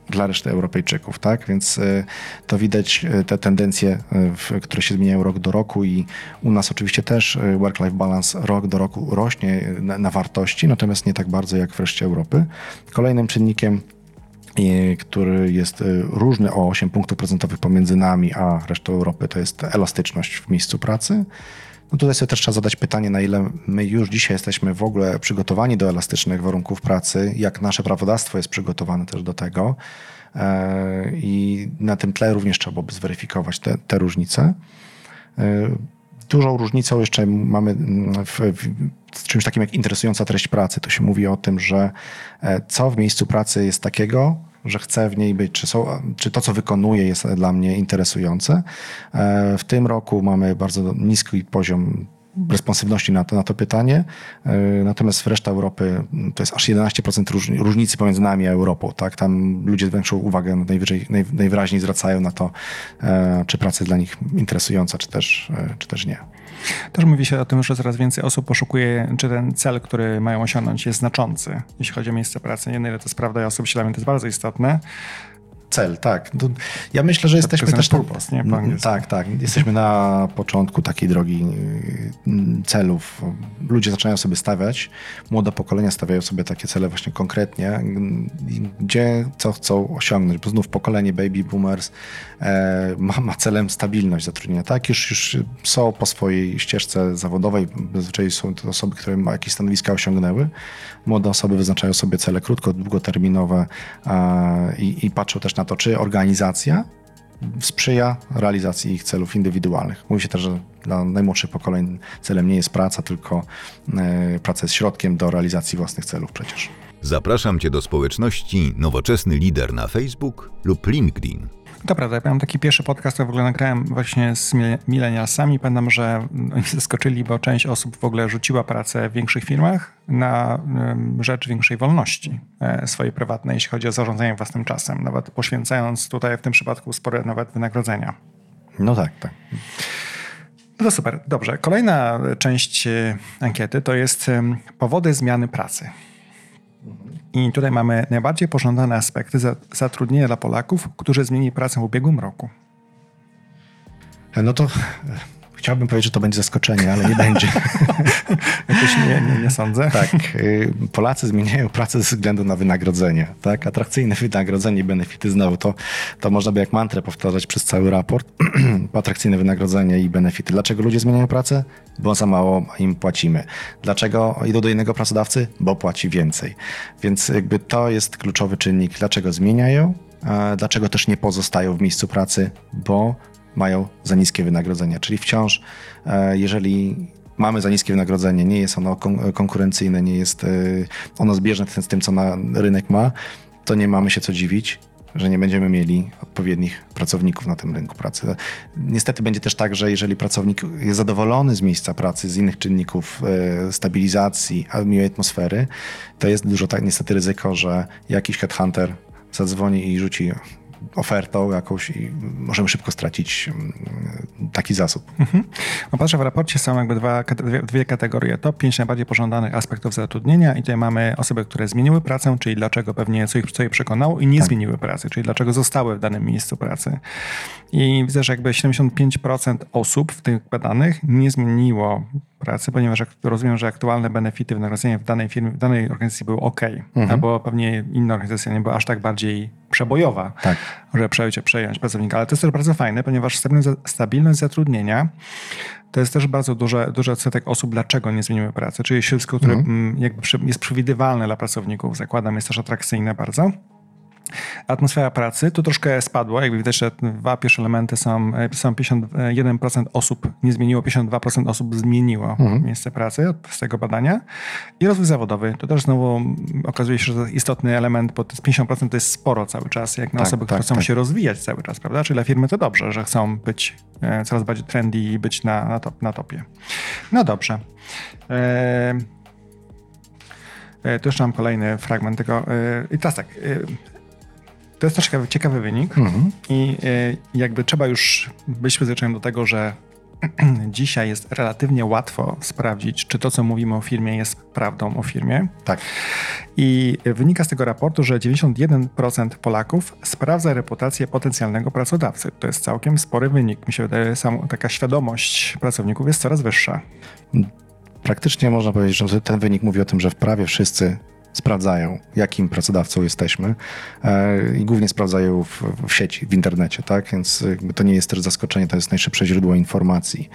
S3: dla reszty Europejczyków, tak? Więc e, to widać e, te tendencje, e, które się zmieniają rok do roku i u nas oczywiście też work-life balance rok do roku rośnie na, na wartości, natomiast nie tak bardzo jak w reszcie Europy. Kolejnym czynnikiem który jest różny o 8 punktów procentowych pomiędzy nami a resztą Europy, to jest elastyczność w miejscu pracy. No tutaj sobie też trzeba zadać pytanie, na ile my już dzisiaj jesteśmy w ogóle przygotowani do elastycznych warunków pracy, jak nasze prawodawstwo jest przygotowane też do tego. E, I na tym tle również trzeba byłoby zweryfikować te, te różnice. E, dużą różnicą jeszcze mamy w, w czymś takim jak interesująca treść pracy. To się mówi o tym, że e, co w miejscu pracy jest takiego, że chcę w niej być, czy, są, czy to, co wykonuję, jest dla mnie interesujące. E, w tym roku mamy bardzo niski poziom responsywności na to, na to pytanie. E, natomiast w reszcie Europy to jest aż 11% różnicy pomiędzy nami a Europą. Tak? Tam ludzie większą uwagę najwyżej, naj, najwyraźniej zwracają na to, e, czy praca jest dla nich interesująca, czy też, czy też nie.
S1: Też mówi się o tym, że coraz więcej osób poszukuje, czy ten cel, który mają osiągnąć, jest znaczący, jeśli chodzi o miejsce pracy. Nie wiem, ile to sprawdza osób, dla mnie to jest bardzo istotne
S3: cel, tak. ja myślę, że jesteśmy też...
S1: Purpose, nie?
S3: tak, tak. Jesteśmy na początku takiej drogi y, celów. Ludzie zaczynają sobie stawiać, młode pokolenia stawiają sobie takie cele właśnie konkretnie, gdzie, co chcą osiągnąć, bo znów pokolenie baby boomers e, ma, ma celem stabilność zatrudnienia, tak? Już, już są po swojej ścieżce zawodowej, zazwyczaj są to osoby, które jakieś stanowiska osiągnęły. Młode osoby wyznaczają sobie cele krótko, długoterminowe i, i patrzą też na to, czy organizacja sprzyja realizacji ich celów indywidualnych. Mówi się też, że dla najmłodszych pokoleń celem nie jest praca, tylko e, praca jest środkiem do realizacji własnych celów przecież.
S2: Zapraszam Cię do społeczności Nowoczesny Lider na Facebook lub LinkedIn.
S1: To prawda, ja miałem taki pierwszy podcast, który w ogóle nagrałem właśnie z milenialsami. Pamiętam, że oni zaskoczyli, bo część osób w ogóle rzuciła pracę w większych firmach na rzecz większej wolności e, swojej prywatnej, jeśli chodzi o zarządzanie własnym czasem, nawet poświęcając tutaj w tym przypadku spore nawet wynagrodzenia.
S3: No tak, tak.
S1: No to super, dobrze. Kolejna część e, ankiety to jest powody zmiany pracy. I tutaj mamy najbardziej pożądane aspekty zatrudnienia dla Polaków, którzy zmienili pracę w ubiegłym roku.
S3: No to Chciałbym powiedzieć, że to będzie zaskoczenie, ale nie będzie.
S1: Jakoś nie, nie, nie sądzę.
S3: Tak. Y, Polacy zmieniają pracę ze względu na wynagrodzenie. Tak? Atrakcyjne wynagrodzenie i benefity znowu. To, to można by jak mantrę powtarzać przez cały raport. Atrakcyjne wynagrodzenie i benefity. Dlaczego ludzie zmieniają pracę? Bo za mało im płacimy. Dlaczego idą do innego pracodawcy? Bo płaci więcej. Więc jakby to jest kluczowy czynnik. Dlaczego zmieniają? Dlaczego też nie pozostają w miejscu pracy? Bo mają za niskie wynagrodzenia. Czyli wciąż, e, jeżeli mamy za niskie wynagrodzenie, nie jest ono konkurencyjne, nie jest e, ono zbieżne z tym, co na rynek ma, to nie mamy się co dziwić. że nie będziemy mieli odpowiednich pracowników na tym rynku pracy. Niestety będzie też tak, że jeżeli pracownik jest zadowolony z miejsca pracy, z innych czynników e, stabilizacji, miłej atmosfery, to jest dużo tak niestety ryzyko, że jakiś headhunter zadzwoni i rzuci ofertą jakąś i możemy szybko stracić mm, taki zasób. Mhm.
S1: No patrzę, w raporcie są jakby dwa, dwie, dwie kategorie. Top 5 najbardziej pożądanych aspektów zatrudnienia i tutaj mamy osoby, które zmieniły pracę, czyli dlaczego pewnie co ich, co je przekonało i nie tak. zmieniły pracy, czyli dlaczego zostały w danym miejscu pracy. I widzę, że jakby 75% osób w tych badanych nie zmieniło pracy, ponieważ rozumiem, że aktualne benefity wynagrodzenia w danej firmie, w danej organizacji były ok, mhm. albo pewnie inna organizacja nie była aż tak bardziej przebojowa, tak. żeby przejąć, przejąć pracownika. Ale to jest też bardzo fajne, ponieważ stabilność zatrudnienia to jest też bardzo duży, duży odsetek osób, dlaczego nie zmieniły pracy. Czyli środowisko, które mhm. Mm, jakby jest przewidywalne dla pracowników, zakładam, jest też atrakcyjne bardzo. Atmosfera pracy tu troszkę spadła. Jakby widać, że dwa pierwsze elementy są, są 51% osób nie zmieniło, 52% osób zmieniło mhm. miejsce pracy z tego badania. I rozwój zawodowy. To też znowu okazuje się, że istotny element, bo 50% to jest sporo cały czas, jak na tak, osoby, tak, które chcą tak. się rozwijać cały czas, prawda? Czyli dla firmy to dobrze, że chcą być e, coraz bardziej trendy i być na, na, top, na topie. No dobrze. E, e tu jeszcze mam kolejny fragment tego. I teraz tak. To jest też ciekawy, ciekawy wynik mhm. i y, jakby trzeba już być przyzwyczajonym do tego, że dzisiaj jest relatywnie łatwo sprawdzić, czy to, co mówimy o firmie, jest prawdą o firmie.
S3: Tak.
S1: I wynika z tego raportu, że 91% Polaków sprawdza reputację potencjalnego pracodawcy. To jest całkiem spory wynik. Mi się wydaje, że taka świadomość pracowników jest coraz wyższa.
S3: Praktycznie można powiedzieć, że ten wynik mówi o tym, że w prawie wszyscy sprawdzają, jakim pracodawcą jesteśmy e, i głównie sprawdzają w, w, sieci, w internecie, tak? Więc to nie jest też zaskoczenie, to jest najszybsze źródło informacji.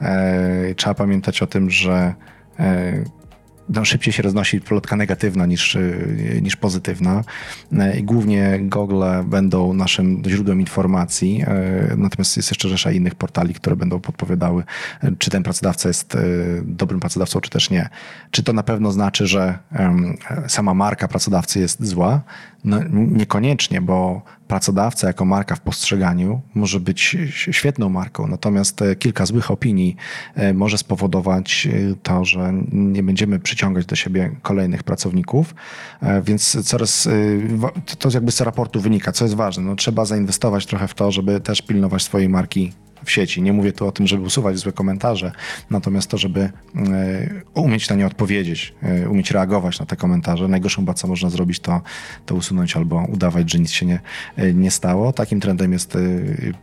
S3: E, trzeba pamiętać o tym, że e, no, szybciej się roznosi plotka negatywna niż, y, niż pozytywna. E, I głównie Google będą naszym źródłem informacji, e, natomiast jest jeszcze rzesza innych portali, które będą podpowiadały, czy ten pracodawca jest dobrym pracodawcą, czy też nie. Czy to na pewno znaczy, że sama marka pracodawcy jest zła? No, niekoniecznie, bo pracodawca jako marka w postrzeganiu może być świetną marką, natomiast kilka złych opinii może spowodować to, że nie będziemy przyciągać do siebie kolejnych pracowników, więc coraz, to jakby z raportu wynika, co jest ważne, no, trzeba zainwestować trochę w to, żeby też pilnować swojej marki w sieci. Nie mówię tu o tym, żeby usuwać złe komentarze, natomiast to, żeby e, umieć na nie odpowiedzieć, e, umieć reagować na te komentarze. Najgorszą chyba, co można zrobić, to, to usunąć albo udawać, że nic się nie, e, nie stało. Takim trendem jest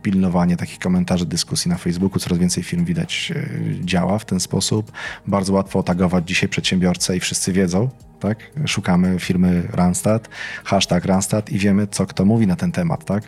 S3: pilnowanie takich komentarzy, dyskusji na Facebooku. Coraz więcej firm widać działa w ten sposób. Bardzo łatwo otagować dzisiaj przedsiębiorcę i wszyscy wiedzą, tak? Szukamy firmy Randstad, hashtag Randstad i wiemy, co kto mówi na ten temat, tak?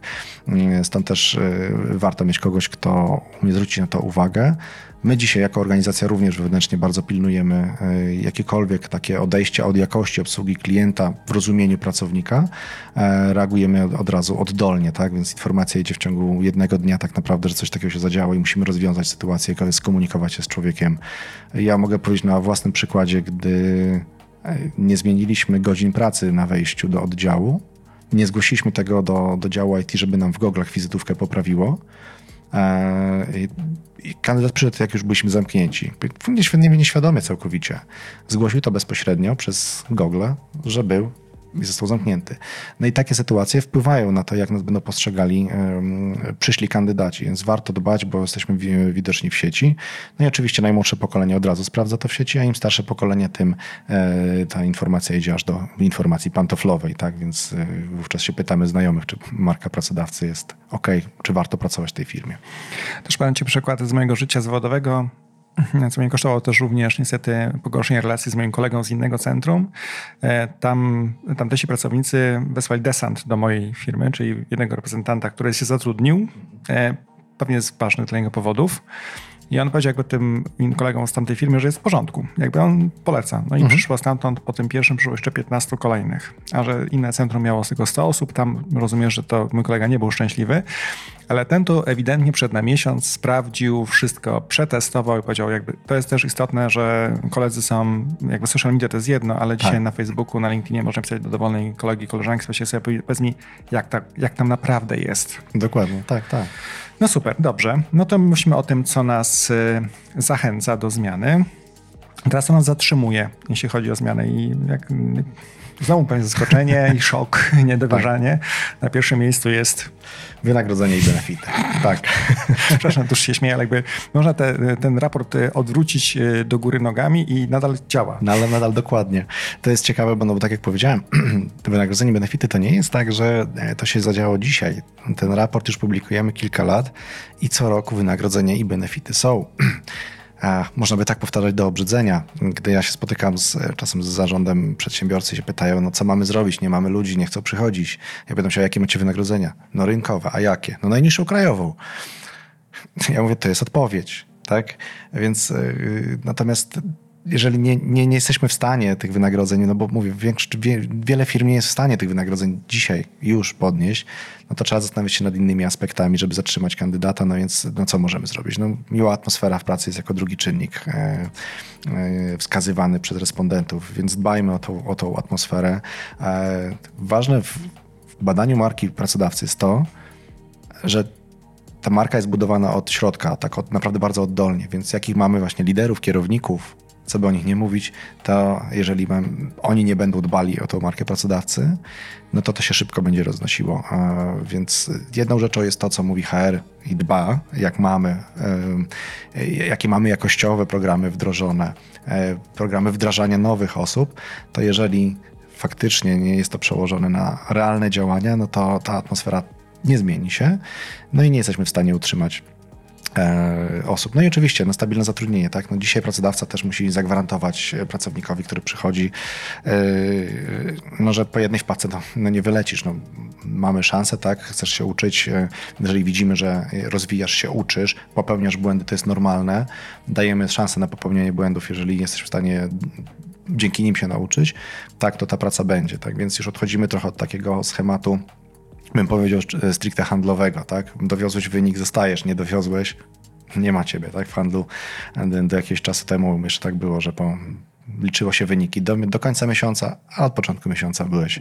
S3: Stąd też y, warto mieć kogoś, kto umie zwrócić na to uwagę. My dzisiaj jako organizacja również wewnętrznie bardzo pilnujemy y, jakiekolwiek takie odejście od jakości obsługi klienta w rozumieniu pracownika. E, reagujemy od razu oddolnie, tak? Więc informacja idzie w ciągu jednego dnia tak naprawdę, że coś takiego się zadziało i musimy rozwiązać sytuację, skomunikować się z człowiekiem. Ja mogę powiedzieć na własnym przykładzie, gdy nie zmieniliśmy godzin pracy na wejściu do oddziału. Nie zgłosiliśmy tego do, do działu IT, żeby nam w goglach wizytówkę poprawiło. E, I kandydat przyszedł, jak już byliśmy zamknięci. Nieświadomie całkowicie. Zgłosił to bezpośrednio przez Google, że był i został zamknięty. No i takie sytuacje wpływają na to, jak nas będą postrzegali przyszli kandydaci, więc warto dbać, bo jesteśmy widoczni w sieci. No i oczywiście najmłodsze pokolenie od razu sprawdza to w sieci, a im starsze pokolenie, tym e, ta informacja idzie aż do informacji pantoflowej, tak? Więc e, wówczas się pytamy znajomych, czy marka pracodawcy jest ok, czy warto pracować w tej firmie.
S1: Też podam Ci przykłady z mojego życia zawodowego. Mhm. co mnie kosztowało też również niestety pogorszenie relacji z moim kolegą z innego centrum. E, tam, tamtejsi pracownicy wysłali desant do mojej firmy, czyli jednego reprezentanta, który się zatrudnił, e, pewnie z ważnych dla niego powodów. I on powiedział jakby tym kolegom z tamtej firmy, że jest w porządku. Jakby on poleca. No i mhm. przyszło stamtąd, po tym pierwszym przyszło jeszcze 15 kolejnych. A że inne centrum miało tego 100 osób, tam rozumiem, że to mój kolega nie był szczęśliwy, ale ten to ewidentnie przed na miesiąc sprawdził wszystko, przetestował i powiedział, jakby to jest też istotne, że koledzy są, jakby social media to jest jedno, ale dzisiaj tak. na Facebooku, na LinkedInie można pisać do dowolnej kolegi, koleżanki, sobie sobie powiedz mi, jak, tak, jak tam naprawdę jest.
S3: Dokładnie, tak, tak.
S1: No super, dobrze. No to myślimy o tym, co nas y, zachęca do zmiany. Teraz to nas zatrzymuje, jeśli chodzi o zmianę i jak Znowu pewnie zaskoczenie i szok, niedowierzanie. Tak. Na pierwszym miejscu jest
S3: wynagrodzenie i benefity. Tak.
S1: Przepraszam, tuż się śmieję, ale jakby można te, ten raport e, odwrócić e, do góry nogami i nadal działa.
S3: No, ale nadal dokładnie. To jest ciekawe, bo, no, bo tak jak powiedziałem, wynagrodzenie i benefity to nie jest tak, że e, to się zadziało dzisiaj. Ten raport już publikujemy kilka lat i co roku wynagrodzenie i benefity są. Można by tak powtarzać do obrzydzenia. Gdy ja się spotykam z, czasem z zarządem przedsiębiorcy się pytają, no co mamy zrobić, nie mamy ludzi, nie chcą przychodzić. Ja pytam się, jakie macie wynagrodzenia? No rynkowe, a jakie? No najniższą krajową. Ja mówię, to jest odpowiedź, tak? Więc yy, natomiast jeżeli nie, nie, nie jesteśmy w stanie tych wynagrodzeń, no bo mówię, większość, wie, wiele firm nie jest w stanie tych wynagrodzeń dzisiaj już podnieść, no to trzeba zastanowić się nad innymi aspektami, żeby zatrzymać kandydata, no więc no co możemy zrobić? No, miła atmosfera w pracy jest jako drugi czynnik e, e, wskazywany przez respondentów, więc dbajmy o tą, o tą atmosferę. E, ważne w, w badaniu marki pracodawcy jest to, że ta marka jest budowana od środka, tak od, naprawdę bardzo oddolnie, więc jakich mamy właśnie liderów, kierowników, co by o nich nie mówić, to jeżeli oni nie będą dbali o tą markę pracodawcy, no to to się szybko będzie roznosiło. Więc jedną rzeczą jest to, co mówi HR i dba, jak mamy, jakie mamy jakościowe programy wdrożone, e, programy wdrażania nowych osób, to jeżeli faktycznie nie jest to przełożone na realne działania, no to ta atmosfera nie zmieni się, no i nie jesteśmy w stanie utrzymać E, osób. No i oczywiście no, stabilne zatrudnienie. Tak? No, dzisiaj pracodawca też musi zagwarantować pracownikowi, który przychodzi, yy, no, że po jednej wpadce no, no, nie wylecisz. No, mamy szansę, tak? chcesz się uczyć, jeżeli widzimy, że rozwijasz się, uczysz, popełniasz błędy, to jest normalne. Dajemy szansę na popełnienie błędów, jeżeli jesteś w stanie dzięki nim się nauczyć, tak, to ta praca będzie. Tak? Więc już odchodzimy trochę od takiego schematu bym powiedział, stricte handlowego, tak? Dowiozłeś wynik, zostajesz, nie dowiozłeś, nie ma ciebie, tak? W handlu do jakiegoś czasu temu jeszcze tak było, że po, liczyło się wyniki do, do końca miesiąca, a od początku miesiąca byłeś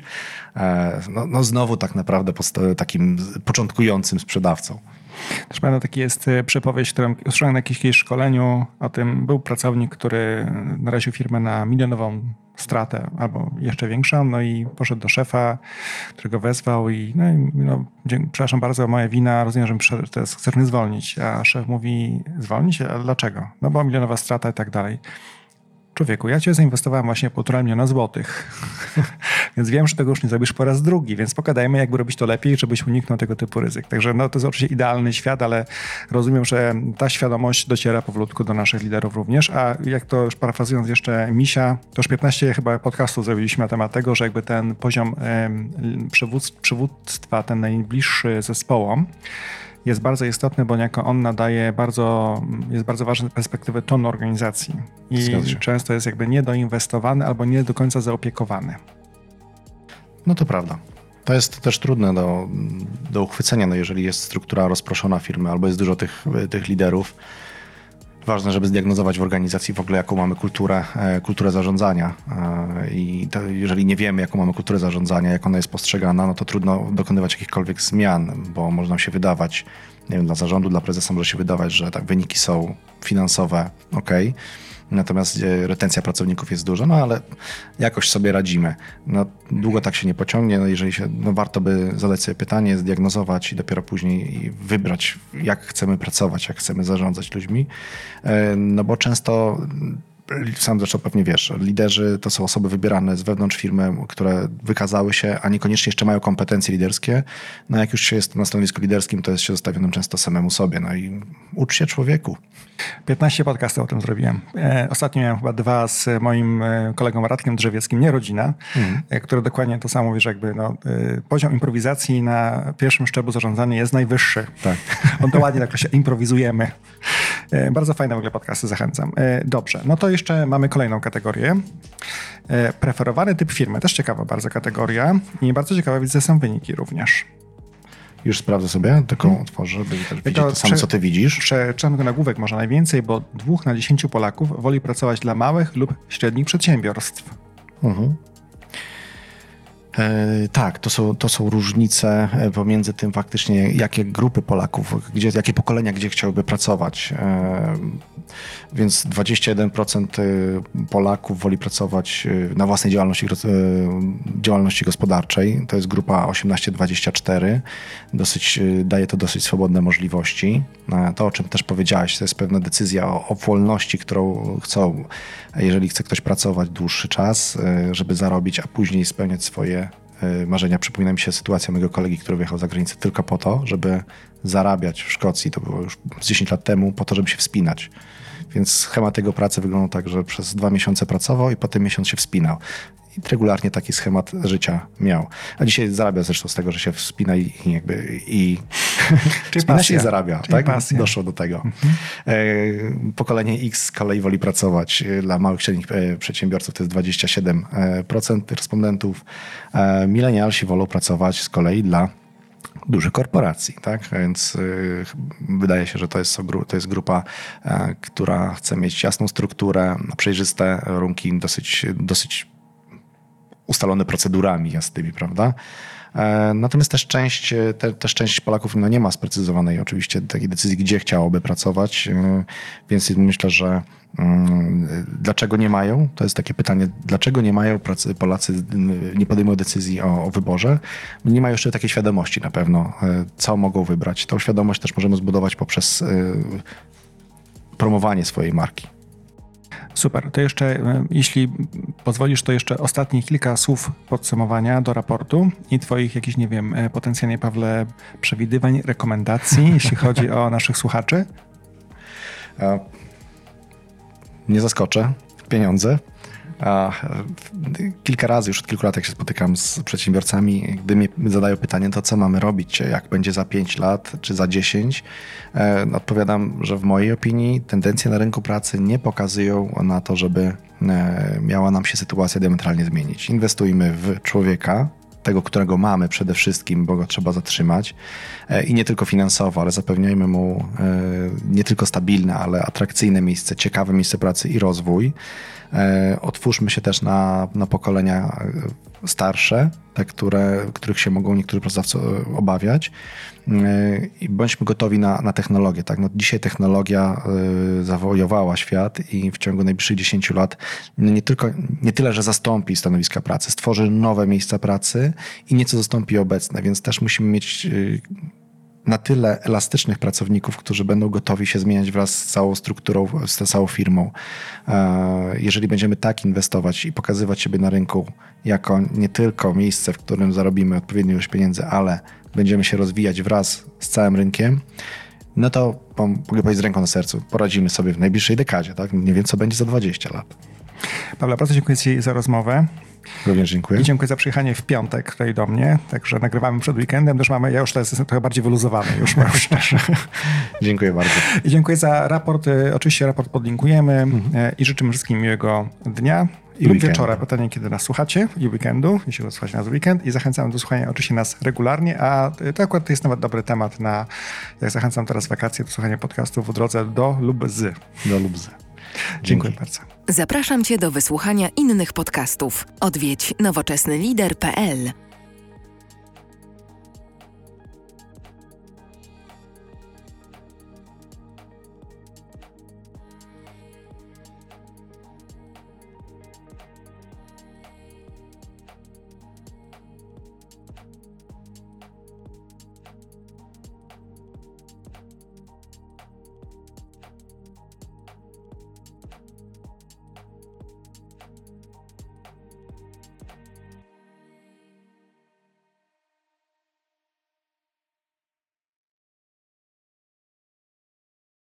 S3: e, no, no znowu tak naprawdę takim początkującym sprzedawcą.
S1: Też pamiętam, taki jest e, przepowiedź, którą usłyszałem na jakimś szkoleniu o tym. Był pracownik, który naraził firmę na milionową stratę albo jeszcze większą, no i poszedł do szefa, którego wezwał i no, no przepraszam bardzo, moja wina, rozumiem, że przyszedł, mnie zwolnić, a szef mówi, zwolnić? A dlaczego? No bo milionowa strata i tak dalej. Człowieku, ja cię zainwestowałem właśnie półtora miliona złotych, więc wiem, że tego już nie zrobisz po raz drugi, więc pokadajmy, jakby robić to lepiej, żebyś uniknął tego typu ryzyk. Także no, to jest oczywiście idealny świat, ale rozumiem, że ta świadomość dociera powolutku do naszych liderów również, a jak to już parafrazując jeszcze Misia, to już 15 chyba podcastów zrobiliśmy na temat tego, że jakby ten poziom przywództwa, ten najbliższy zespołom, jest bardzo istotny, bo niejako on nadaje bardzo, jest bardzo ważny perspektywy tonu organizacji i często jest jakby niedoinwestowany albo nie do końca zaopiekowany.
S3: No to prawda. To jest też trudne do, do uchwycenia, no jeżeli jest struktura rozproszona firmy albo jest dużo tych, tych liderów, ważne, żeby zdiagnozować w organizacji w ogóle, jaką mamy kulturę, e, kulturę zarządzania. E, I to, jeżeli nie wiemy, jaką mamy kulturę zarządzania, jak ona jest postrzegana, no to trudno dokonywać jakichkolwiek zmian, bo może nam się wydawać, nie wiem, dla zarządu, dla prezesa może się wydawać, że tak, wyniki są finansowe, ok, natomiast e, retencja pracowników jest duża, no ale jakoś sobie radzimy. No, długo tak się nie pociągnie, no jeżeli się, no warto by zadać sobie pytanie, zdiagnozować i dopiero później wybrać, jak chcemy pracować, jak chcemy zarządzać ludźmi, e, no bo często sam zresztą pewnie wiesz, liderzy to są osoby wybierane z wewnątrz firmy, które wykazały się, a niekoniecznie jeszcze mają kompetencje liderskie. No jak już się jest na stanowisku liderskim, to jest się zostawionym często samemu sobie. No i ucz się człowieku.
S1: 15 podcastów o tym zrobiłem. E, ostatnio miałem chyba dwa z moim e, kolegą Radkiem Drzewieckim, nie rodzina. E, który dokładnie to samo mówi, że jakby no, poziom improwizacji na pierwszym szczeblu zarządzania jest najwyższy. Tak. On to ładnie tak się improwizujemy. Bardzo fajne w ogóle podcasty, zachęcam. Dobrze, no to jeszcze mamy kolejną kategorię. Preferowany typ firmy, też ciekawa bardzo kategoria i bardzo ciekawe widzę są wyniki również.
S3: Już sprawdzę sobie, tylko hmm. otworzę, by też widzieć to, samo, co ty widzisz.
S1: Przeczytam go nagłówek może najwięcej, bo dwóch na dziesięciu Polaków woli pracować dla małych lub średnich przedsiębiorstw. Mhm.
S3: E, tak, to są, to są różnice e, pomiędzy tym faktycznie, jakie grupy Polaków, gdzie, jakie pokolenia gdzie chciałyby pracować. E, więc 21% Polaków woli pracować na własnej działalności, działalności gospodarczej. To jest grupa 18-24. Dosyć, daje to dosyć swobodne możliwości. To, o czym też powiedziałeś, to jest pewna decyzja o, o wolności, którą chcą, jeżeli chce ktoś pracować dłuższy czas, żeby zarobić, a później spełniać swoje E, marzenia. Przypomina mi się sytuacja mojego kolegi, który wyjechał za granicę tylko po to, żeby zarabiać w Szkocji, to było już 10 lat temu, po to, żeby się wspinać. Więc schemat jego pracy wyglądał tak, że przez dwa miesiące pracował i potem miesiąc się wspinał i regularnie taki schemat życia miał. A dzisiaj zarabia zresztą z tego, że się wspina i, jakby i
S1: Czyli wspina
S3: się i zarabia. Czyli tak? Pasja. Doszło do tego. Mhm. E, pokolenie X z kolei woli pracować e, dla małych średnich e, przedsiębiorców, to jest 27% respondentów. Milenialsi wolą pracować z kolei dla dużych korporacji, tak? Więc wydaje się, że to jest, to jest grupa, która chce mieć jasną strukturę, przejrzyste warunki, dosyć, dosyć ustalone procedurami jasnymi, prawda? E, natomiast też część, te, też część Polaków no nie ma sprecyzowanej oczywiście takiej decyzji, gdzie chciałoby pracować, e, więc myślę, że mm, dlaczego nie mają? To jest takie pytanie, dlaczego nie mają Polacy, nie podejmują decyzji o, o wyborze? Nie mają jeszcze takiej świadomości na pewno, e, co mogą wybrać. Tą świadomość też możemy zbudować poprzez promowanie swojej marki.
S1: Super. To jeszcze, e, jeśli pozwolisz, to jeszcze ostatnie kilka słów podsumowania do raportu i Twoich jakichś, nie wiem, e, potencjalnie, Pawle, przewidywań, rekomendacji, jeśli chodzi o naszych słuchaczy.
S3: Nie zaskoczę. Pieniądze. Kilka razy już od kilku lat, jak się spotykam z przedsiębiorcami, gdy mi zadają pytanie, to co mamy robić, jak będzie za 5 lat czy za 10, e, odpowiadam, że w mojej opinii tendencje na rynku pracy nie pokazują na to, żeby e, miała nam się sytuacja diametralnie zmienić. Inwestujmy w człowieka, tego, którego mamy przede wszystkim, bo go trzeba zatrzymać e, i nie tylko finansowo, ale zapewniajmy mu nie tylko stabilne, ale atrakcyjne miejsce, ciekawe miejsce pracy i rozwój. E, otwórzmy się też na, na pokolenia e, starsze, te, które, których się mogą niektórzy pracodawcy e, obawiać i bądźmy gotowi na, na technologię. Tak? No, dzisiaj technologia zawojowała świat i w ciągu najbliższych 10 lat no nie, tylko, nie tyle, że zastąpi stanowiska pracy, stworzy nowe miejsca pracy i nieco zastąpi obecne, więc też musimy mieć na tyle elastycznych pracowników, którzy będą gotowi się zmieniać wraz z całą strukturą, z całą firmą. E, jeżeli będziemy tak inwestować i pokazywać siebie na rynku jako nie tylko miejsce, w którym zarobimy odpowiednią ilość pieniędzy, ale będziemy się rozwijać wraz z całym rynkiem, no to mogę powiedzieć z ręką na sercu, poradzimy sobie w najbliższej dekadzie. Tak? Nie wiem, co będzie za 20 lat.
S1: Pawle, bardzo dziękuję Ci za rozmowę.
S3: Również dziękuję.
S1: I dziękuję za przyjechanie w piątek tutaj do mnie. Także nagrywamy przed weekendem, też mamy, ja już teraz jestem trochę bardziej wyluzowany, już mam szczerze.
S3: dziękuję bardzo.
S1: I dziękuję za raport. Y, oczywiście raport podlinkujemy mhm. Y, i życzymy wszystkim miłego dnia. I lub wieczora, pytanie, kiedy nas słuchacie i weekendu, jeśli słuchacie nas w weekend i zachęcam do słuchania oczywiście nas regularnie, a to akurat to jest nawet dobry temat na, jak zachęcam teraz wakacje do słuchania podcastów w drodze do lub z.
S3: Do lub z.
S1: Dziękuję bardzo.
S4: Zapraszam Cię do wysłuchania innych podcastów. Odwiedź nowoczesnylider.pl